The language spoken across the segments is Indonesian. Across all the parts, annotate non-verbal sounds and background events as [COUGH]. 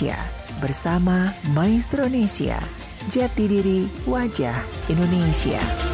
Indonesia bersama Maestro Indonesia. Jati diri wajah Indonesia.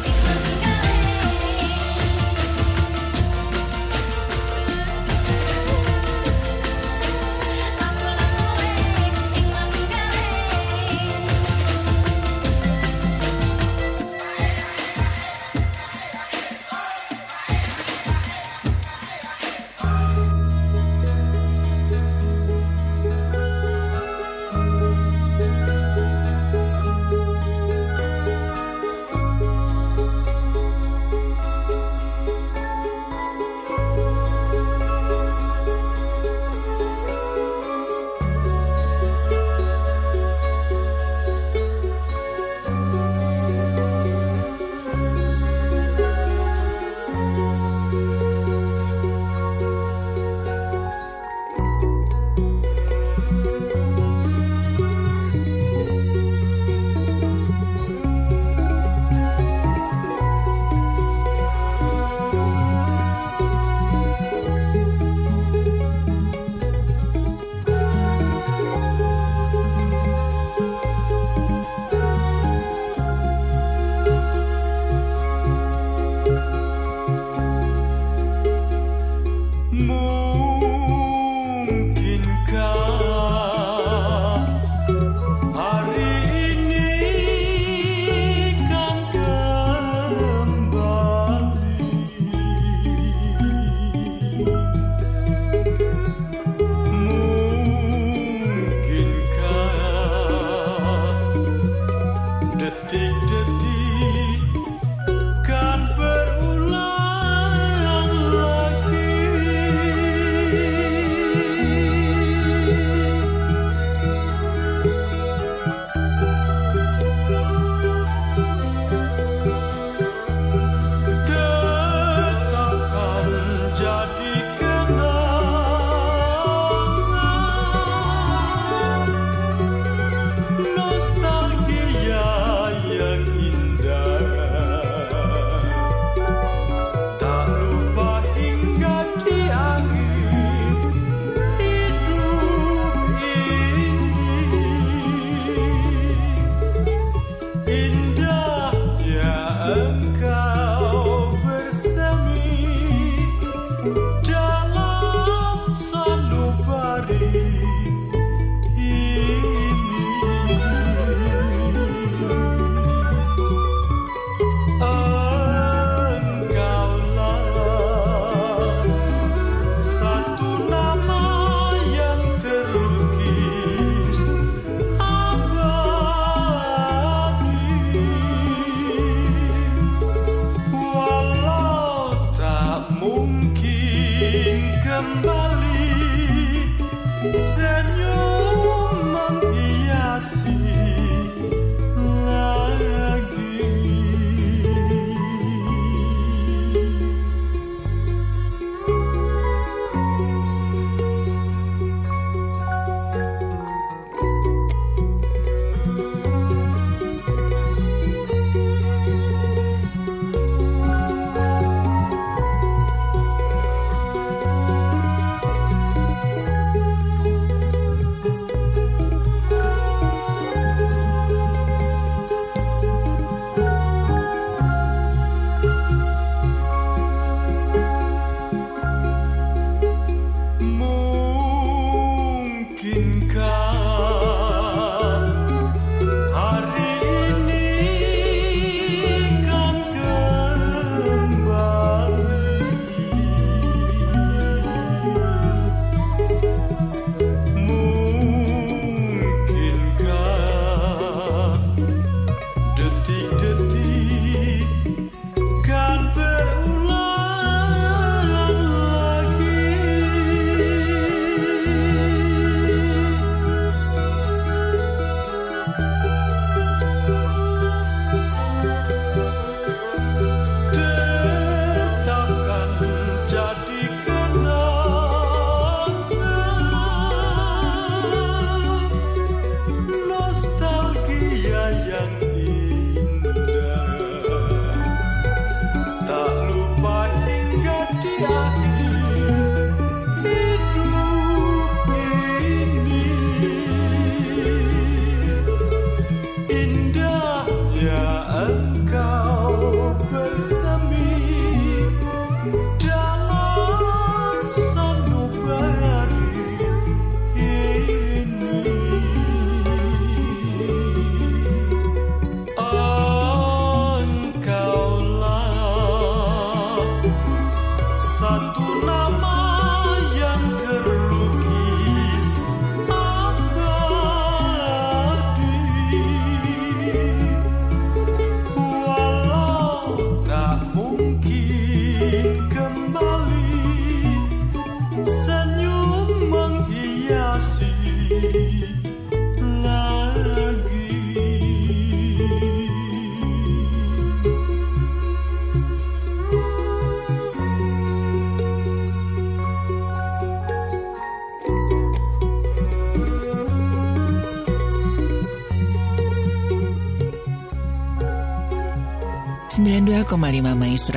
92,5 Maestro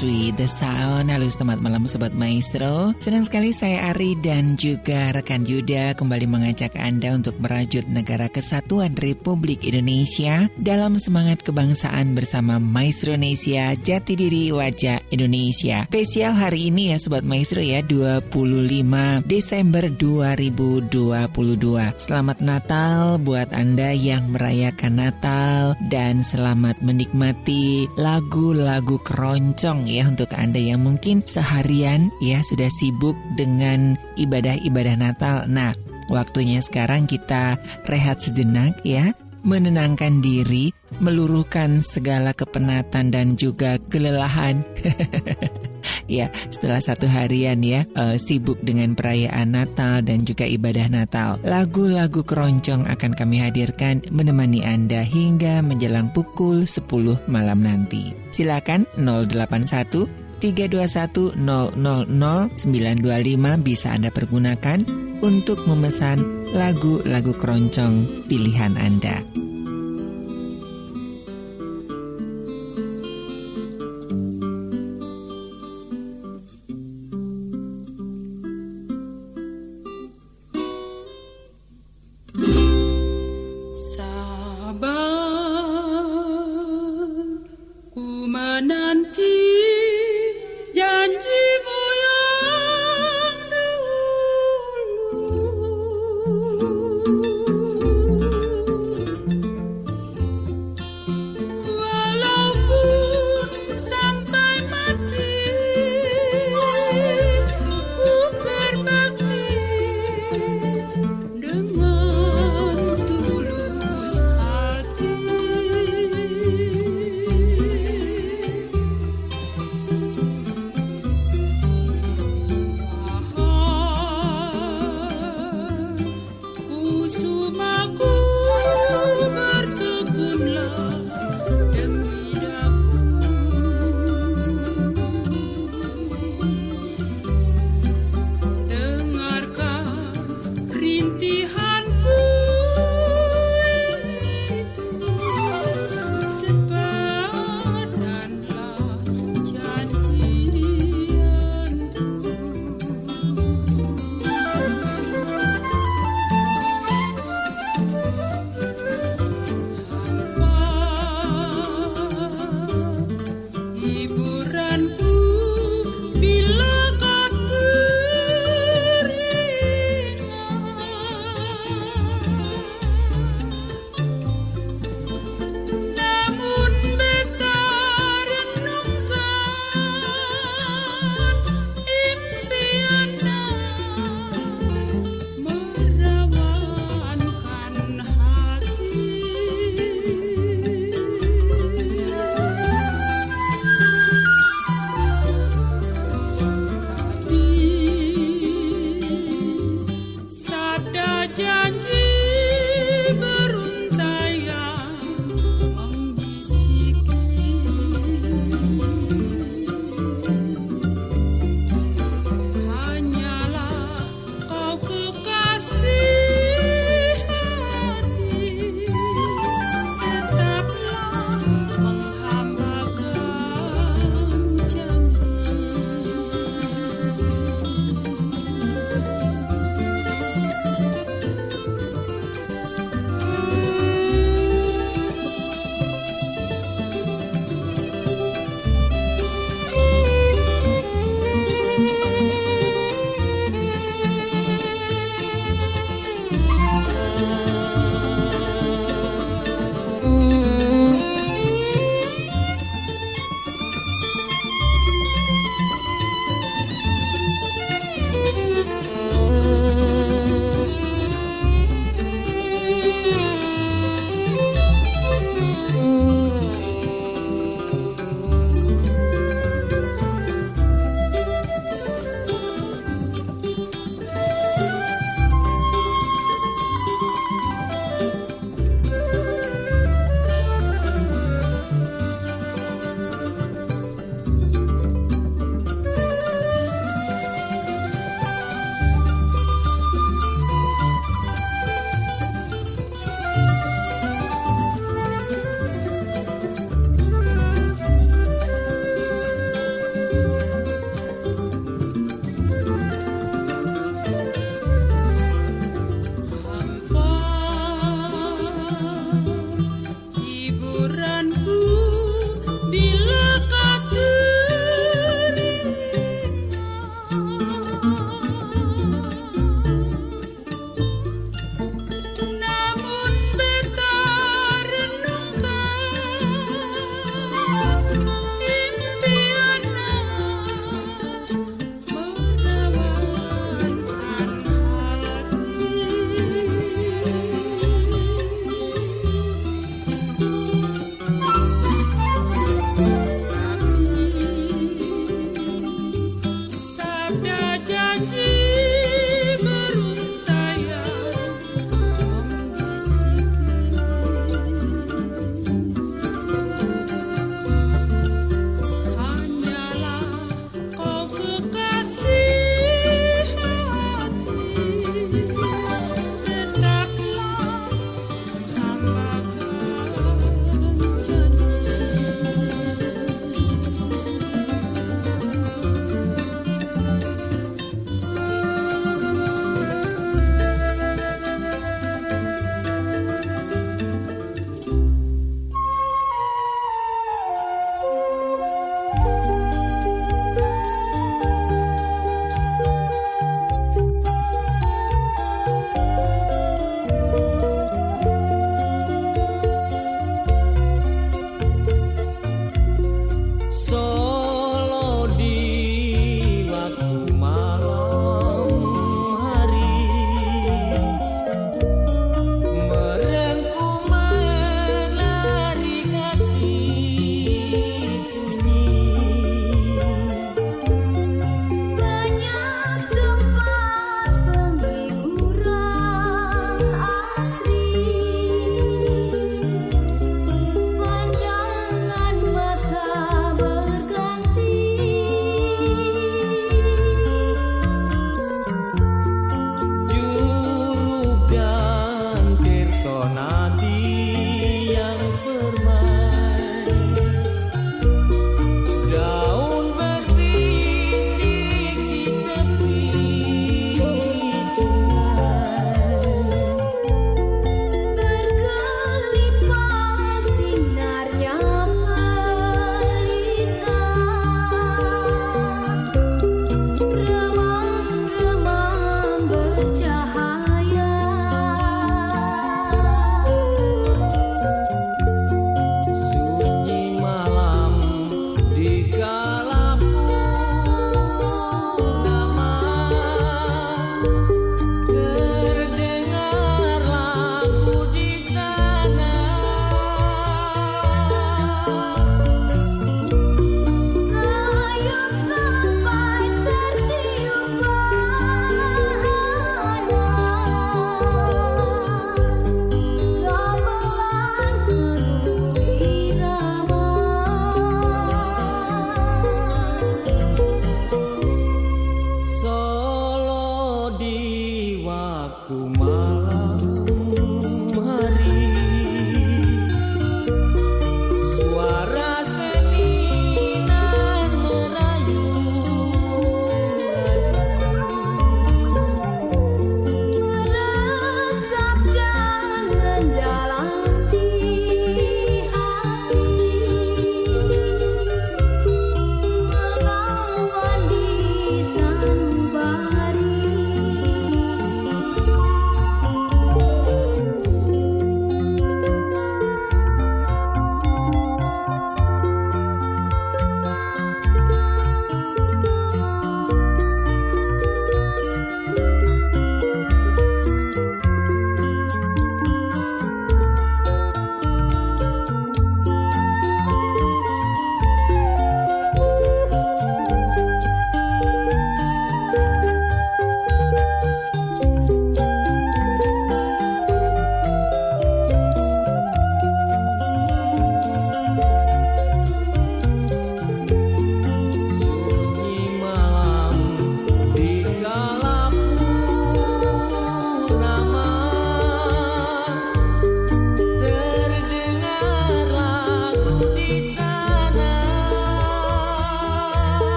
With the Sound. Halo selamat malam Sobat Maestro. Senang sekali saya Ari dan juga rekan Yuda Kembali mengajak Anda untuk merajut negara kesatuan Republik Indonesia Dalam semangat kebangsaan bersama Maestro Indonesia Jati diri wajah Indonesia. Spesial hari ini ya Sobat Maestro ya 25 Desember 2022 Selamat Natal buat Anda yang merayakan Natal Dan selamat menikmati lagu-lagu keroncong ya untuk Anda yang mungkin seharian ya sudah sibuk dengan ibadah-ibadah Natal. Nah, waktunya sekarang kita rehat sejenak ya, menenangkan diri, meluruhkan segala kepenatan dan juga kelelahan. [LAUGHS] ya setelah satu harian ya uh, sibuk dengan perayaan Natal dan juga ibadah Natal. Lagu-lagu keroncong akan kami hadirkan menemani Anda hingga menjelang pukul 10 malam nanti. Silakan 081 321 000 925 bisa Anda pergunakan untuk memesan lagu-lagu keroncong pilihan Anda.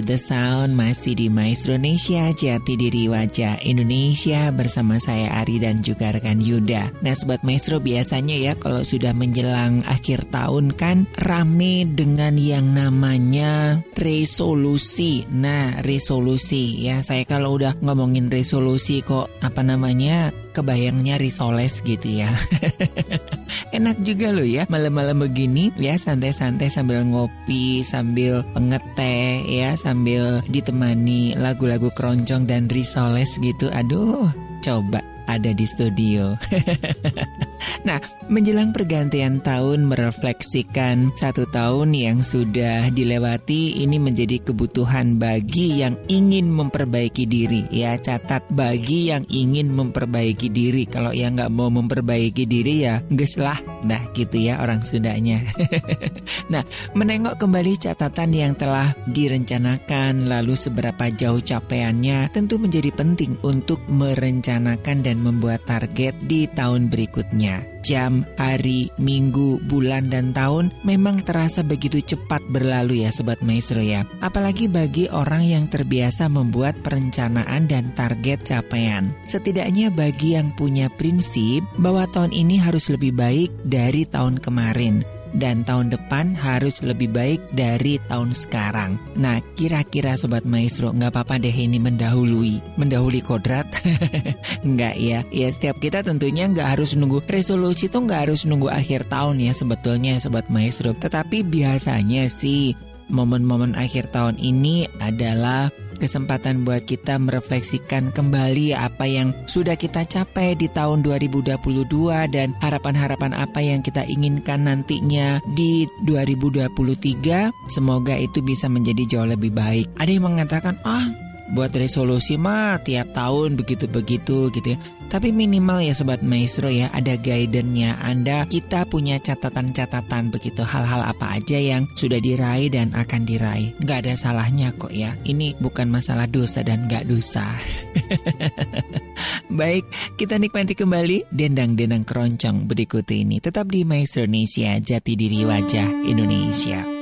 The Sound masih di Maestro Indonesia Jati Diri Wajah Indonesia bersama saya Ari dan juga rekan Yuda. Nah Sobat Maestro biasanya ya kalau sudah menjelang akhir tahun kan rame dengan yang namanya resolusi. Nah resolusi ya saya kalau udah ngomongin resolusi kok apa namanya kebayangnya risoles gitu ya. [LAUGHS] Enak juga loh ya malam-malam begini ya santai-santai sambil ngopi, sambil pengeteh ya, sambil ditemani lagu-lagu keroncong dan risoles gitu. Aduh, coba ada di studio. [LAUGHS] Nah, menjelang pergantian tahun merefleksikan satu tahun yang sudah dilewati ini menjadi kebutuhan bagi yang ingin memperbaiki diri. Ya, catat bagi yang ingin memperbaiki diri. Kalau yang nggak mau memperbaiki diri ya geslah. Nah, gitu ya orang Sundanya. [LAUGHS] nah, menengok kembali catatan yang telah direncanakan lalu seberapa jauh capaiannya tentu menjadi penting untuk merencanakan dan membuat target di tahun berikutnya jam, hari, minggu, bulan, dan tahun memang terasa begitu cepat berlalu ya Sobat Maestro ya. Apalagi bagi orang yang terbiasa membuat perencanaan dan target capaian. Setidaknya bagi yang punya prinsip bahwa tahun ini harus lebih baik dari tahun kemarin dan tahun depan harus lebih baik dari tahun sekarang. Nah, kira-kira Sobat Maestro nggak apa-apa deh ini mendahului, mendahului kodrat. [LAUGHS] nggak ya, ya setiap kita tentunya nggak harus nunggu resolusi itu nggak harus nunggu akhir tahun ya sebetulnya Sobat Maestro. Tetapi biasanya sih momen-momen akhir tahun ini adalah kesempatan buat kita merefleksikan kembali apa yang sudah kita capai di tahun 2022 dan harapan-harapan apa yang kita inginkan nantinya di 2023. Semoga itu bisa menjadi jauh lebih baik. Ada yang mengatakan, "Ah, buat resolusi mah tiap tahun begitu-begitu gitu ya. Tapi minimal ya sobat maestro ya ada guidance-nya. Anda kita punya catatan-catatan begitu hal-hal apa aja yang sudah diraih dan akan diraih. Gak ada salahnya kok ya. Ini bukan masalah dosa dan gak dosa. [LAUGHS] Baik, kita nikmati kembali dendang-dendang keroncong berikut ini. Tetap di Maestro Indonesia, jati diri wajah Indonesia.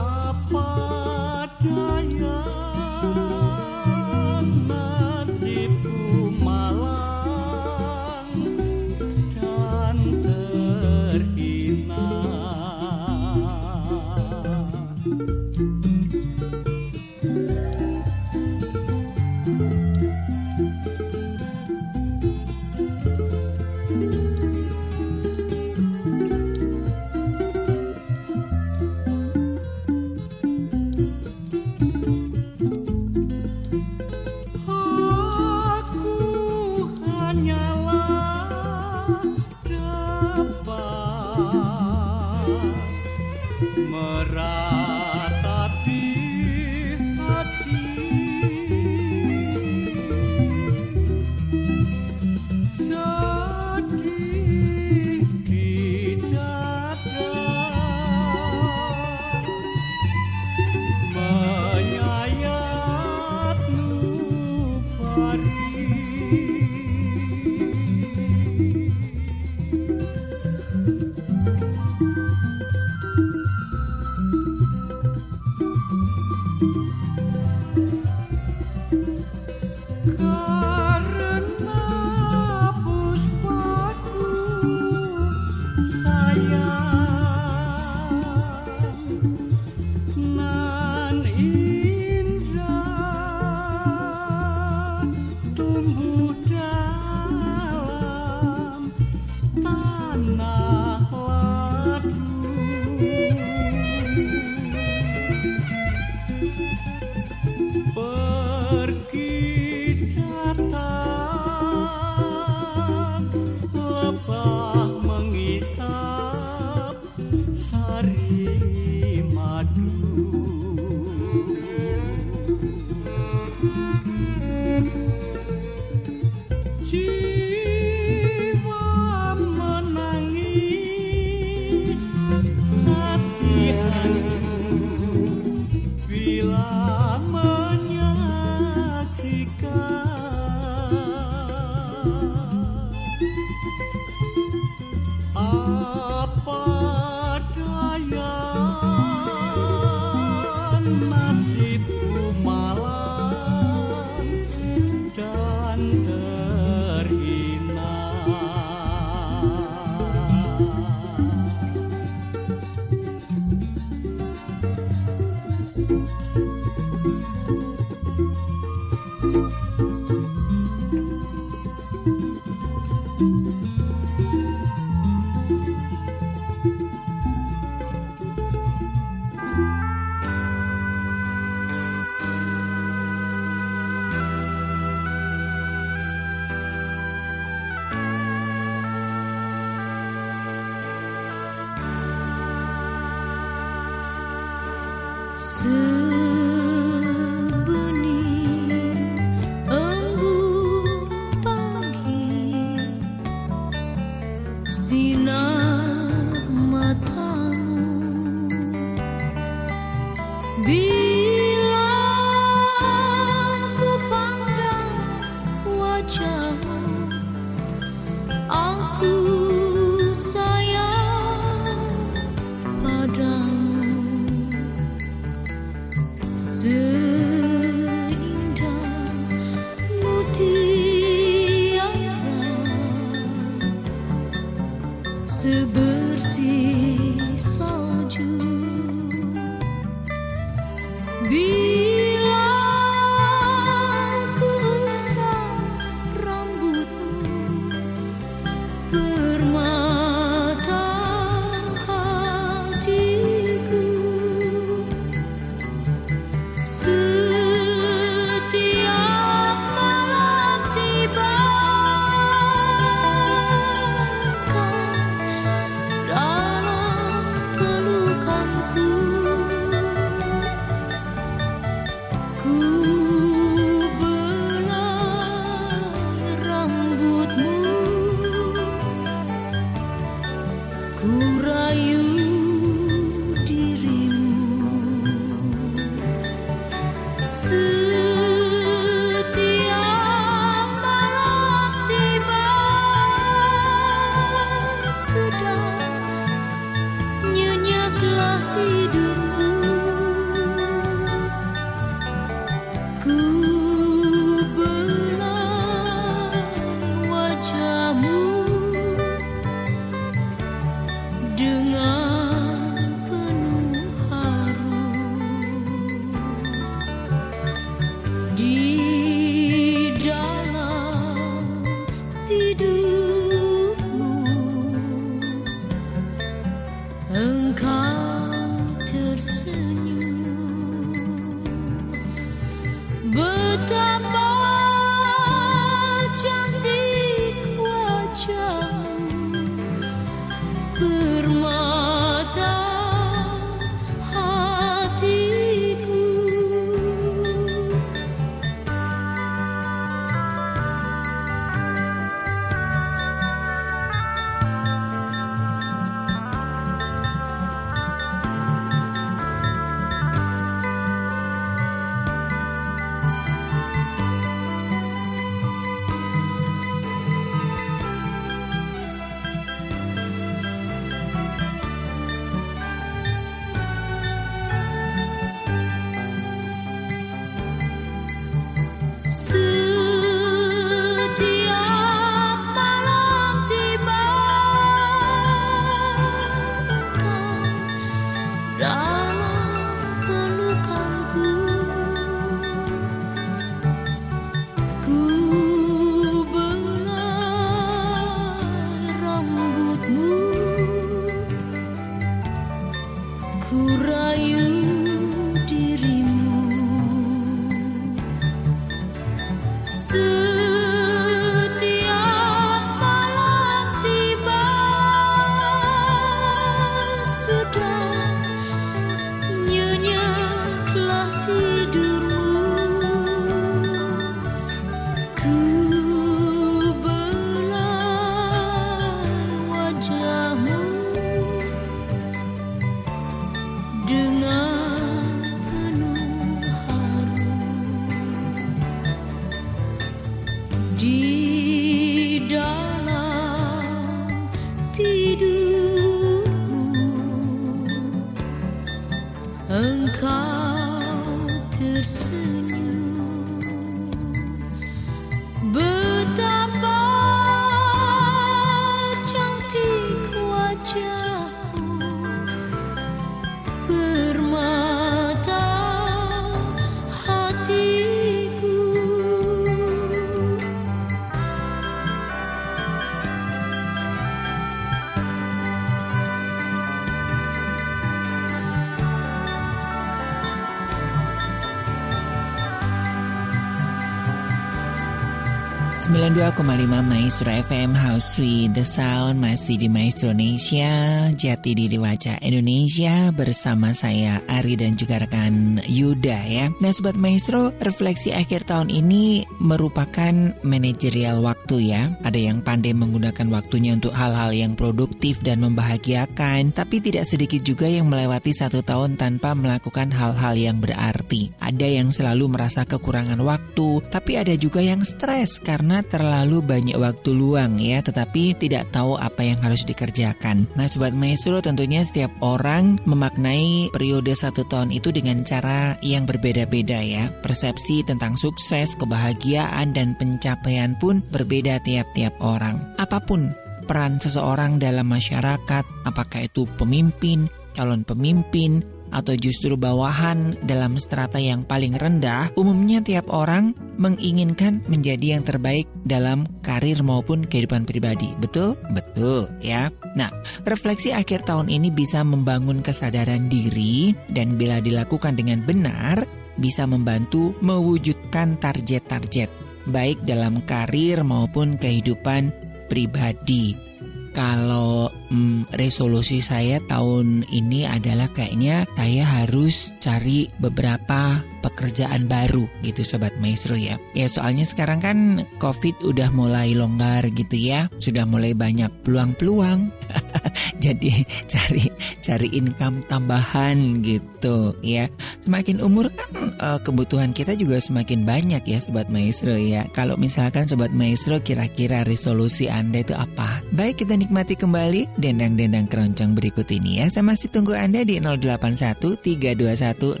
92,5 Maestro FM House Suite The Sound masih di Maestro Indonesia Jati diri wajah Indonesia bersama saya Ari dan juga rekan Yuda ya. Nah Sobat Maestro refleksi akhir tahun ini merupakan manajerial waktu ya. Ada yang pandai menggunakan waktunya untuk hal-hal yang produktif dan membahagiakan Tapi tidak sedikit juga yang melewati satu tahun tanpa melakukan hal-hal yang berarti. Ada yang selalu merasa kekurangan waktu Tapi ada juga yang stres karena karena terlalu banyak waktu luang ya, tetapi tidak tahu apa yang harus dikerjakan. Nah, sobat maestro, tentunya setiap orang memaknai periode satu tahun itu dengan cara yang berbeda-beda ya. Persepsi tentang sukses, kebahagiaan, dan pencapaian pun berbeda tiap-tiap orang. Apa pun peran seseorang dalam masyarakat, apakah itu pemimpin, calon pemimpin, atau justru bawahan dalam strata yang paling rendah, umumnya tiap orang menginginkan menjadi yang terbaik dalam karir maupun kehidupan pribadi. Betul? Betul, ya. Nah, refleksi akhir tahun ini bisa membangun kesadaran diri dan bila dilakukan dengan benar, bisa membantu mewujudkan target-target baik dalam karir maupun kehidupan pribadi. Kalau hmm, resolusi saya tahun ini adalah kayaknya saya harus cari beberapa pekerjaan baru gitu sobat maestro ya. Ya soalnya sekarang kan Covid udah mulai longgar gitu ya, sudah mulai banyak peluang-peluang. [LAUGHS] Jadi cari cari income tambahan gitu ya. Semakin umur kan eh, kebutuhan kita juga semakin banyak ya sobat maestro ya. Kalau misalkan sobat maestro kira-kira resolusi Anda itu apa? Baik kita nikmati kembali dendang-dendang keroncong berikut ini ya. Saya masih tunggu Anda di 081 321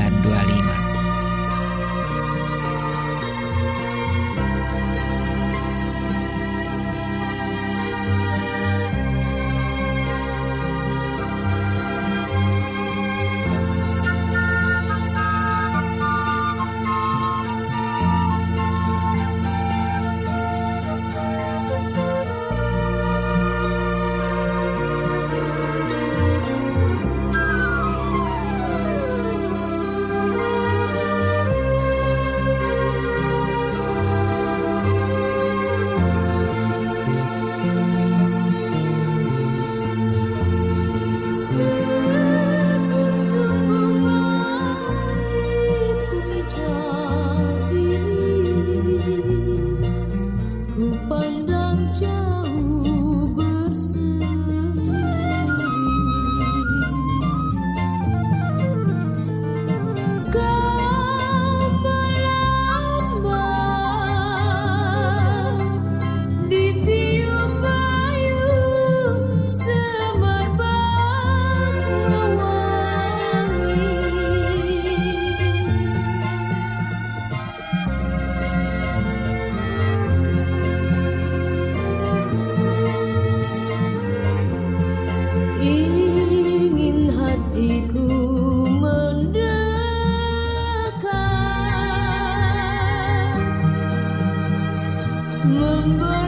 925 on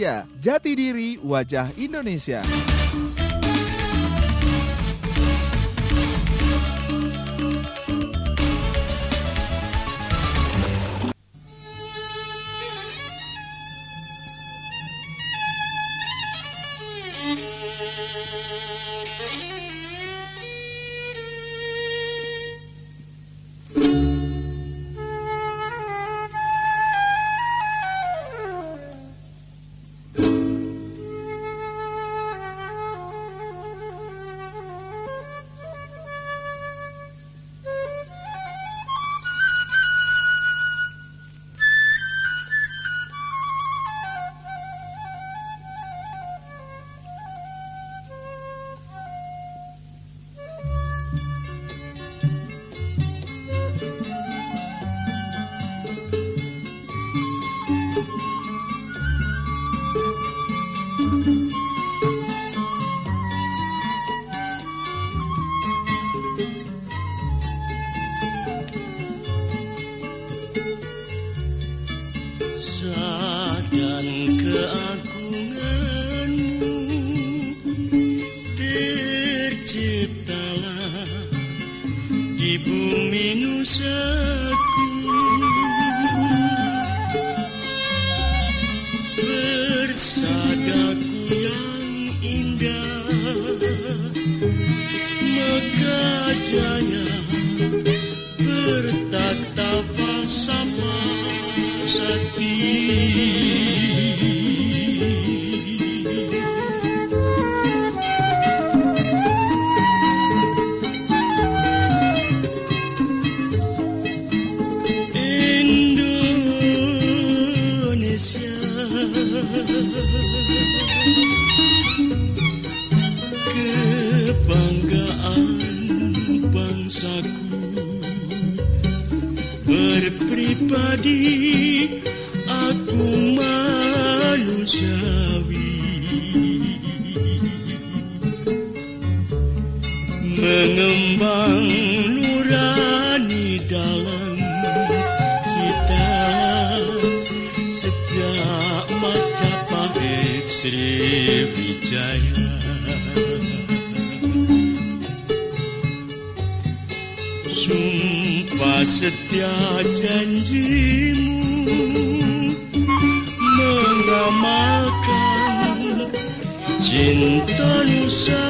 Indonesia, jati diri wajah Indonesia. di bumi nusaku bersagaku yang indah Mekah Jaya bertata fasa. jaya. Sumpah setia janjimu Mengamalkan cinta Nusa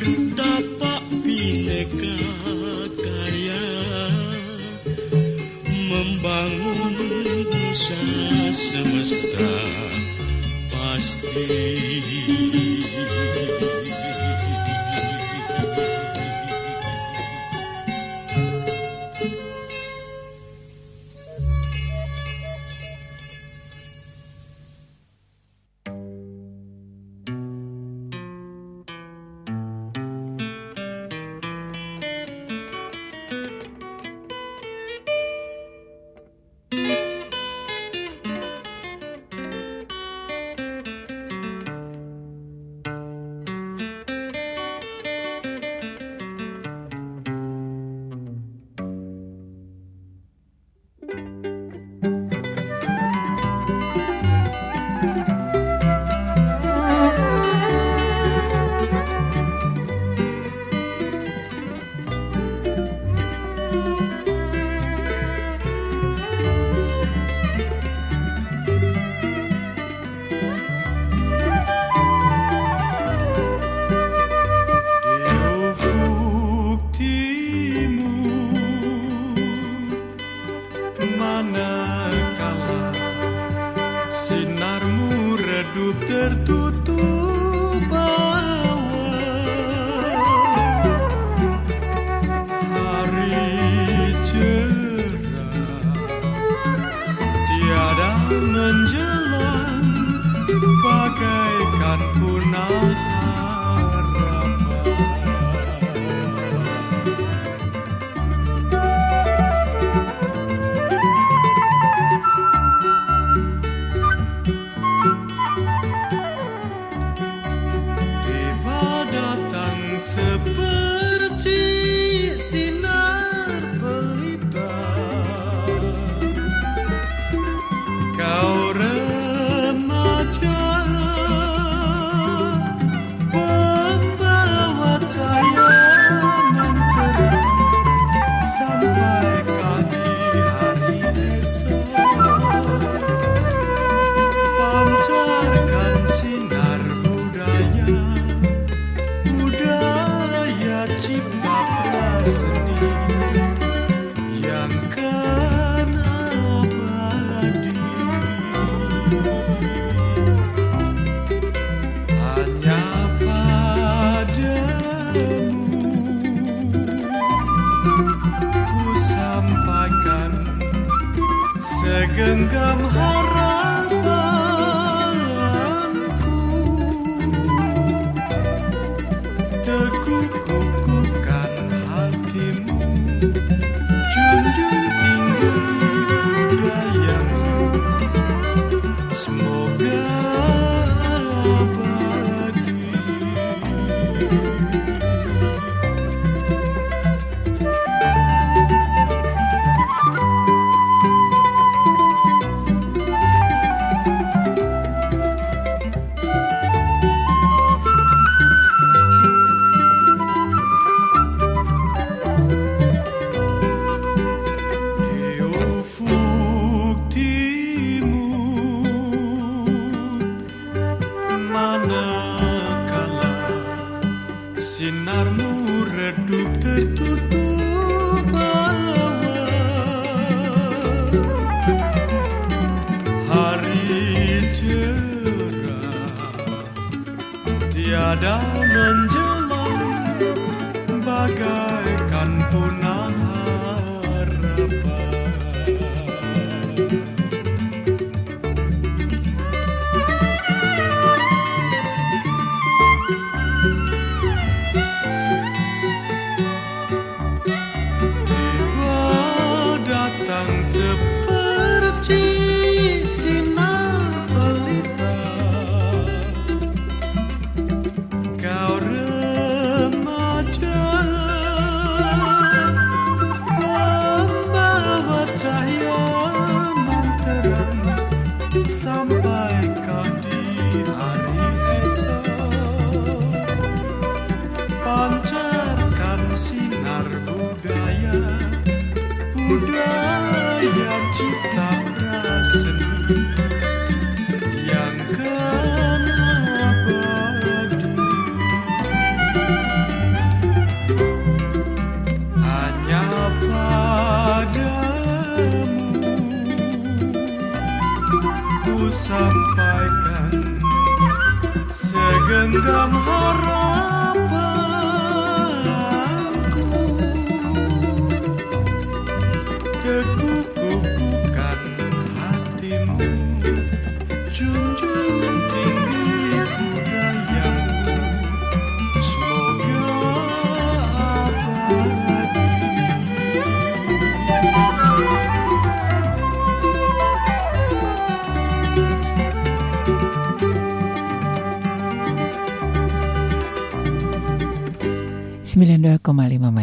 bertapak bineka karya membangun nusa semesta pasti تقمقم هالرب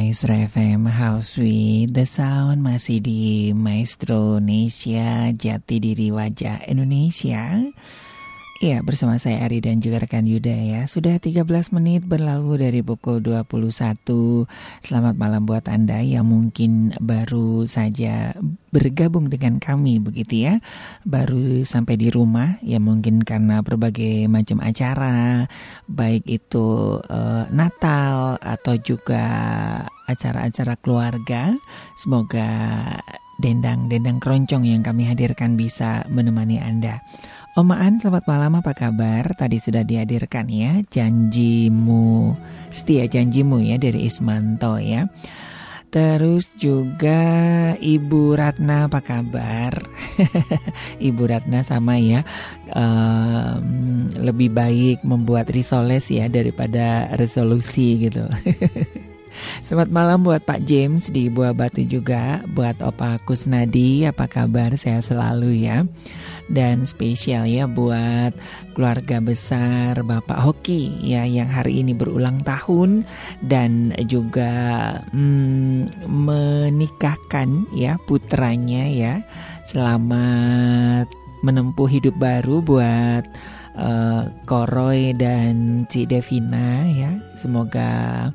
Maestro FM House with the Sound masih di Maestro Indonesia Jati Diri Wajah Indonesia Ya, bersama saya Ari dan juga rekan Yuda ya. Sudah 13 menit berlalu dari pukul 21. Selamat malam buat Anda yang mungkin baru saja bergabung dengan kami begitu ya. Baru sampai di rumah ya mungkin karena berbagai macam acara baik itu eh, Natal atau juga acara-acara keluarga. Semoga dendang-dendang keroncong yang kami hadirkan bisa menemani Anda. Omaan, selamat malam, apa kabar? Tadi sudah dihadirkan ya, janjimu, setia janjimu ya dari Ismanto ya. Terus juga Ibu Ratna apa kabar? [LAUGHS] Ibu Ratna sama ya, um, lebih baik membuat risoles ya daripada resolusi gitu. [LAUGHS] Selamat malam buat Pak James di Buah Batu juga, buat Opa Kusnadi, apa kabar? Saya selalu ya dan spesial ya buat keluarga besar Bapak Hoki ya yang hari ini berulang tahun dan juga hmm, menikahkan ya putranya ya. Selamat menempuh hidup baru buat uh, Koroy dan Ci Devina ya. Semoga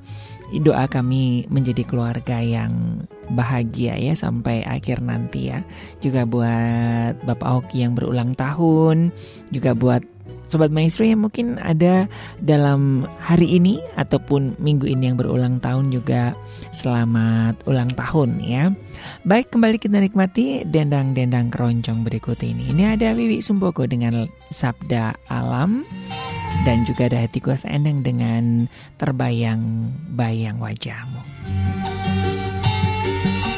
doa kami menjadi keluarga yang bahagia ya sampai akhir nanti ya. Juga buat Bapak Hoki yang berulang tahun, juga buat Sobat Maestro yang mungkin ada dalam hari ini ataupun minggu ini yang berulang tahun juga selamat ulang tahun ya. Baik kembali kita nikmati dendang-dendang keroncong berikut ini. Ini ada Wiwi Sumboko dengan Sabda Alam dan juga ada Hati Kuasa Endang dengan Terbayang-bayang wajahmu. Thank you.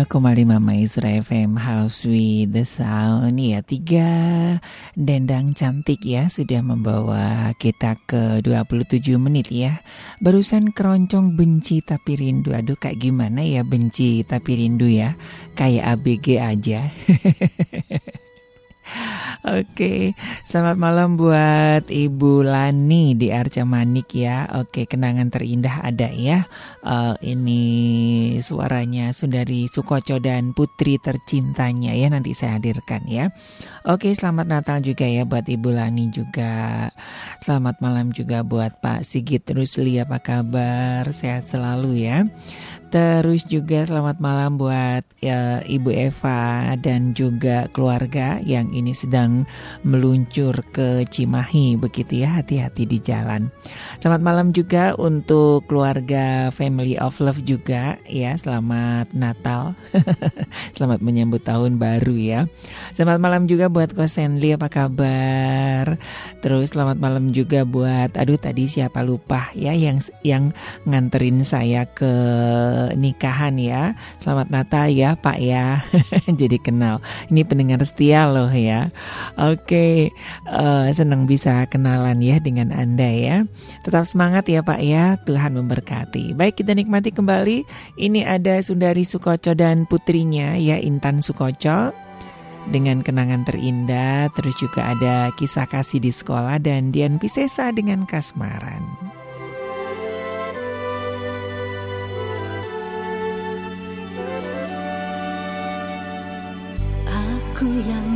92,5 Maestro FM House with the Sound. Ya tiga dendang cantik ya sudah membawa kita ke 27 menit ya. Barusan keroncong benci tapi rindu. Aduh kayak gimana ya benci tapi rindu ya? Kayak ABG aja [LAUGHS] Oke, selamat malam buat Ibu Lani di Arca Manik ya. Oke, kenangan terindah ada ya. Eh, ini suaranya Sundari Sukoco dan Putri tercintanya ya nanti saya hadirkan ya. Oke, selamat Natal juga ya buat Ibu Lani juga. Selamat malam juga buat Pak Sigit Rusli apa kabar? Sehat selalu ya. Terus juga selamat malam buat ya, Ibu Eva dan juga keluarga yang ini sedang meluncur ke Cimahi begitu ya hati-hati di jalan. Selamat malam juga untuk keluarga Family of Love juga ya selamat Natal. [LAUGHS] selamat menyambut tahun baru ya. Selamat malam juga buat Kosenli apa kabar? Terus selamat malam juga buat aduh tadi siapa lupa ya yang yang nganterin saya ke nikahan ya. Selamat Natal ya Pak ya. [LAUGHS] Jadi kenal. Ini pendengar setia loh ya. Oke, eh, senang bisa kenalan ya dengan Anda ya. Tetap semangat ya Pak ya. Tuhan memberkati. Baik kita nikmati kembali. Ini ada Sundari Sukoco dan putrinya ya Intan Sukoco dengan kenangan terindah, terus juga ada kisah kasih di sekolah dan Dian Pisesa dengan kasmaran. Aku yang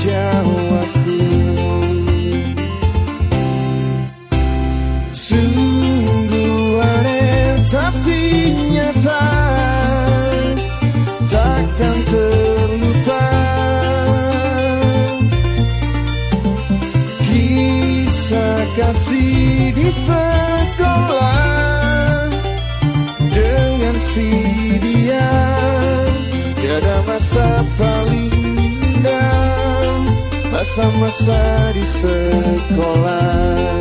jawabku. Sungguh aneh tapi nyata takkan terlupa kisah kasih di sekolah dengan si masa-masa di sekolah.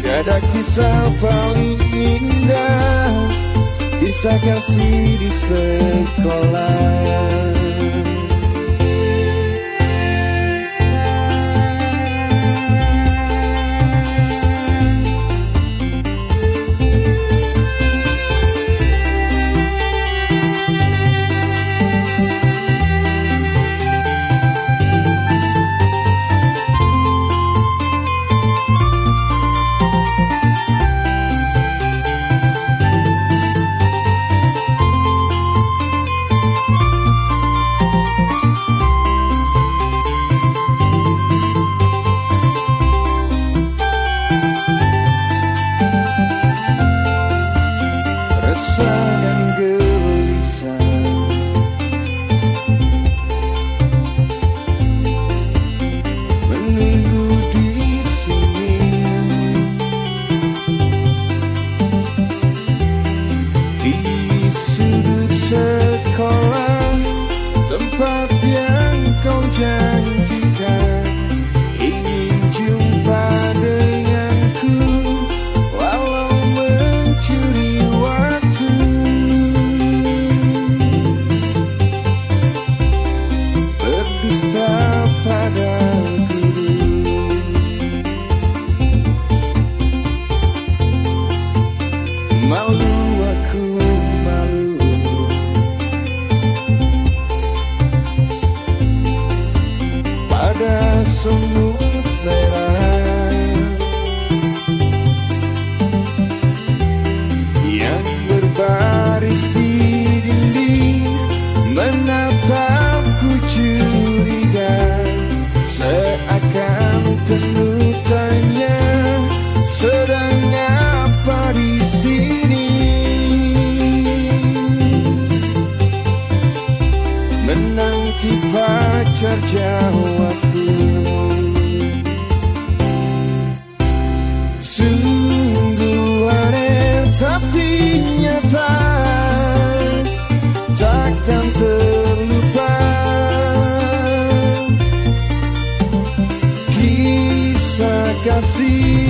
Tiada kisah paling indah kisah kasih di sekolah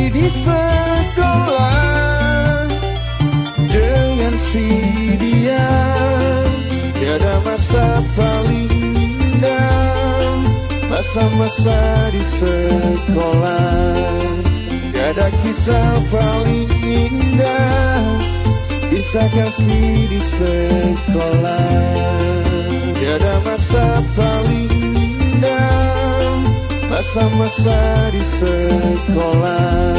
di sekolah. Dengan si dia tiada masa paling indah. Masa-masa di sekolah. Tiada kisah paling indah. Kisah kasih di sekolah. Tiada masa paling masa-masa di sekolah.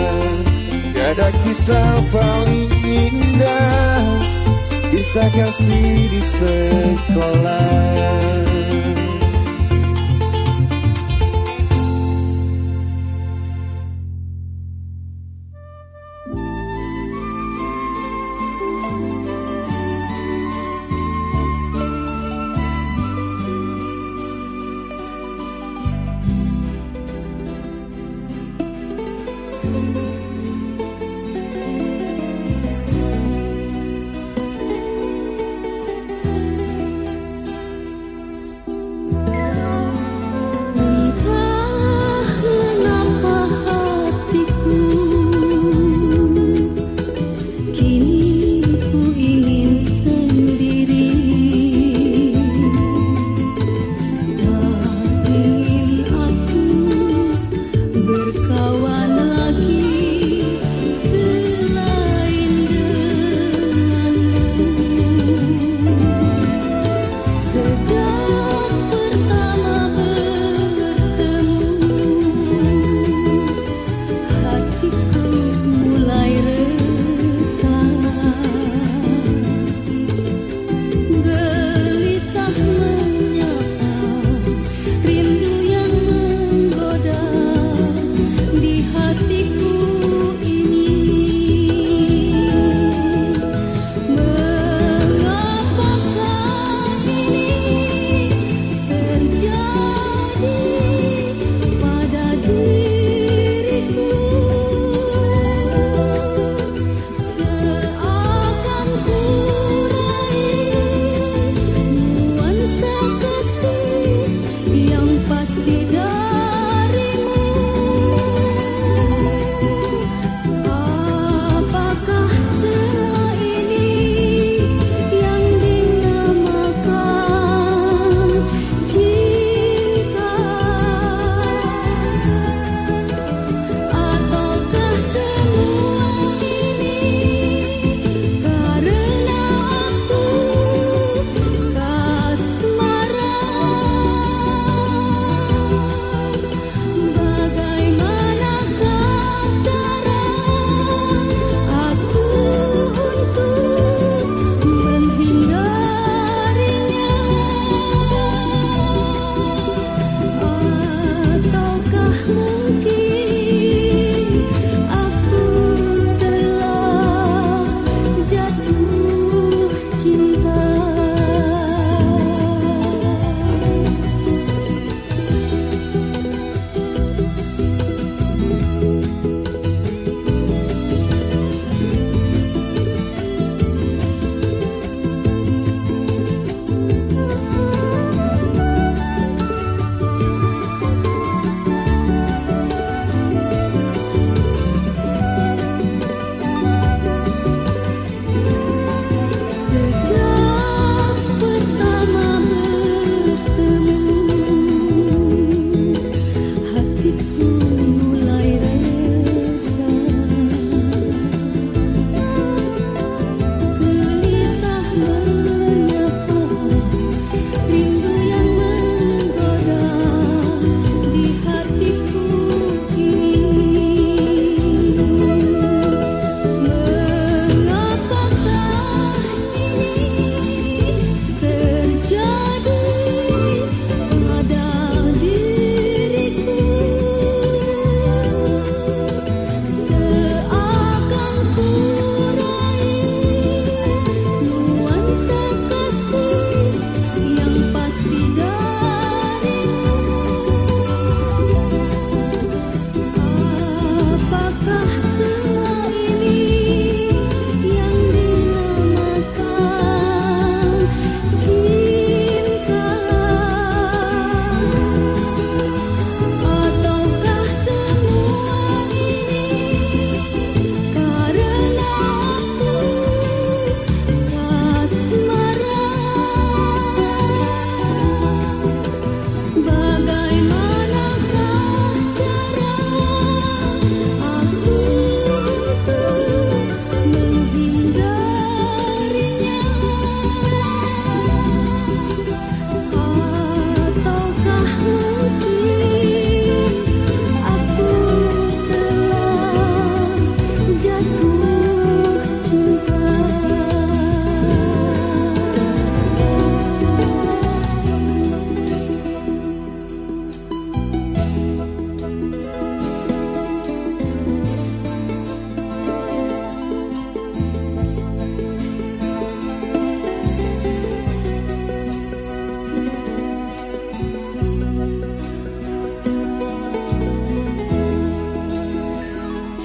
Tiada kisah paling indah. Kisah kasih di sekolah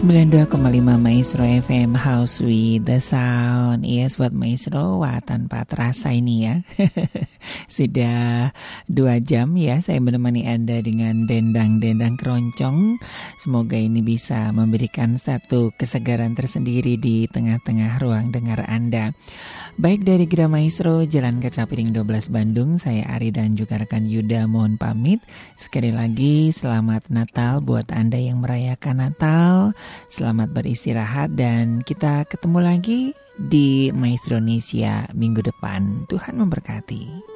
92,5 Maestro FM House with the Sound. Yes buat Maestro Wah tanpa terasa ini ya. [LAUGHS] Sudah dua jam ya Saya menemani Anda dengan dendang-dendang keroncong. Semoga ini bisa memberikan satu kesegaran tersendiri Di tengah-tengah ruang dengar Anda Baik dari Gra Maestro, Jalan Kaca Piring 12 Bandung, saya Ari dan juga rekan Yuda mohon pamit. Sekali lagi selamat Natal buat Anda yang merayakan Natal. Selamat beristirahat dan kita ketemu lagi di Maestro Indonesia minggu depan. Tuhan memberkati.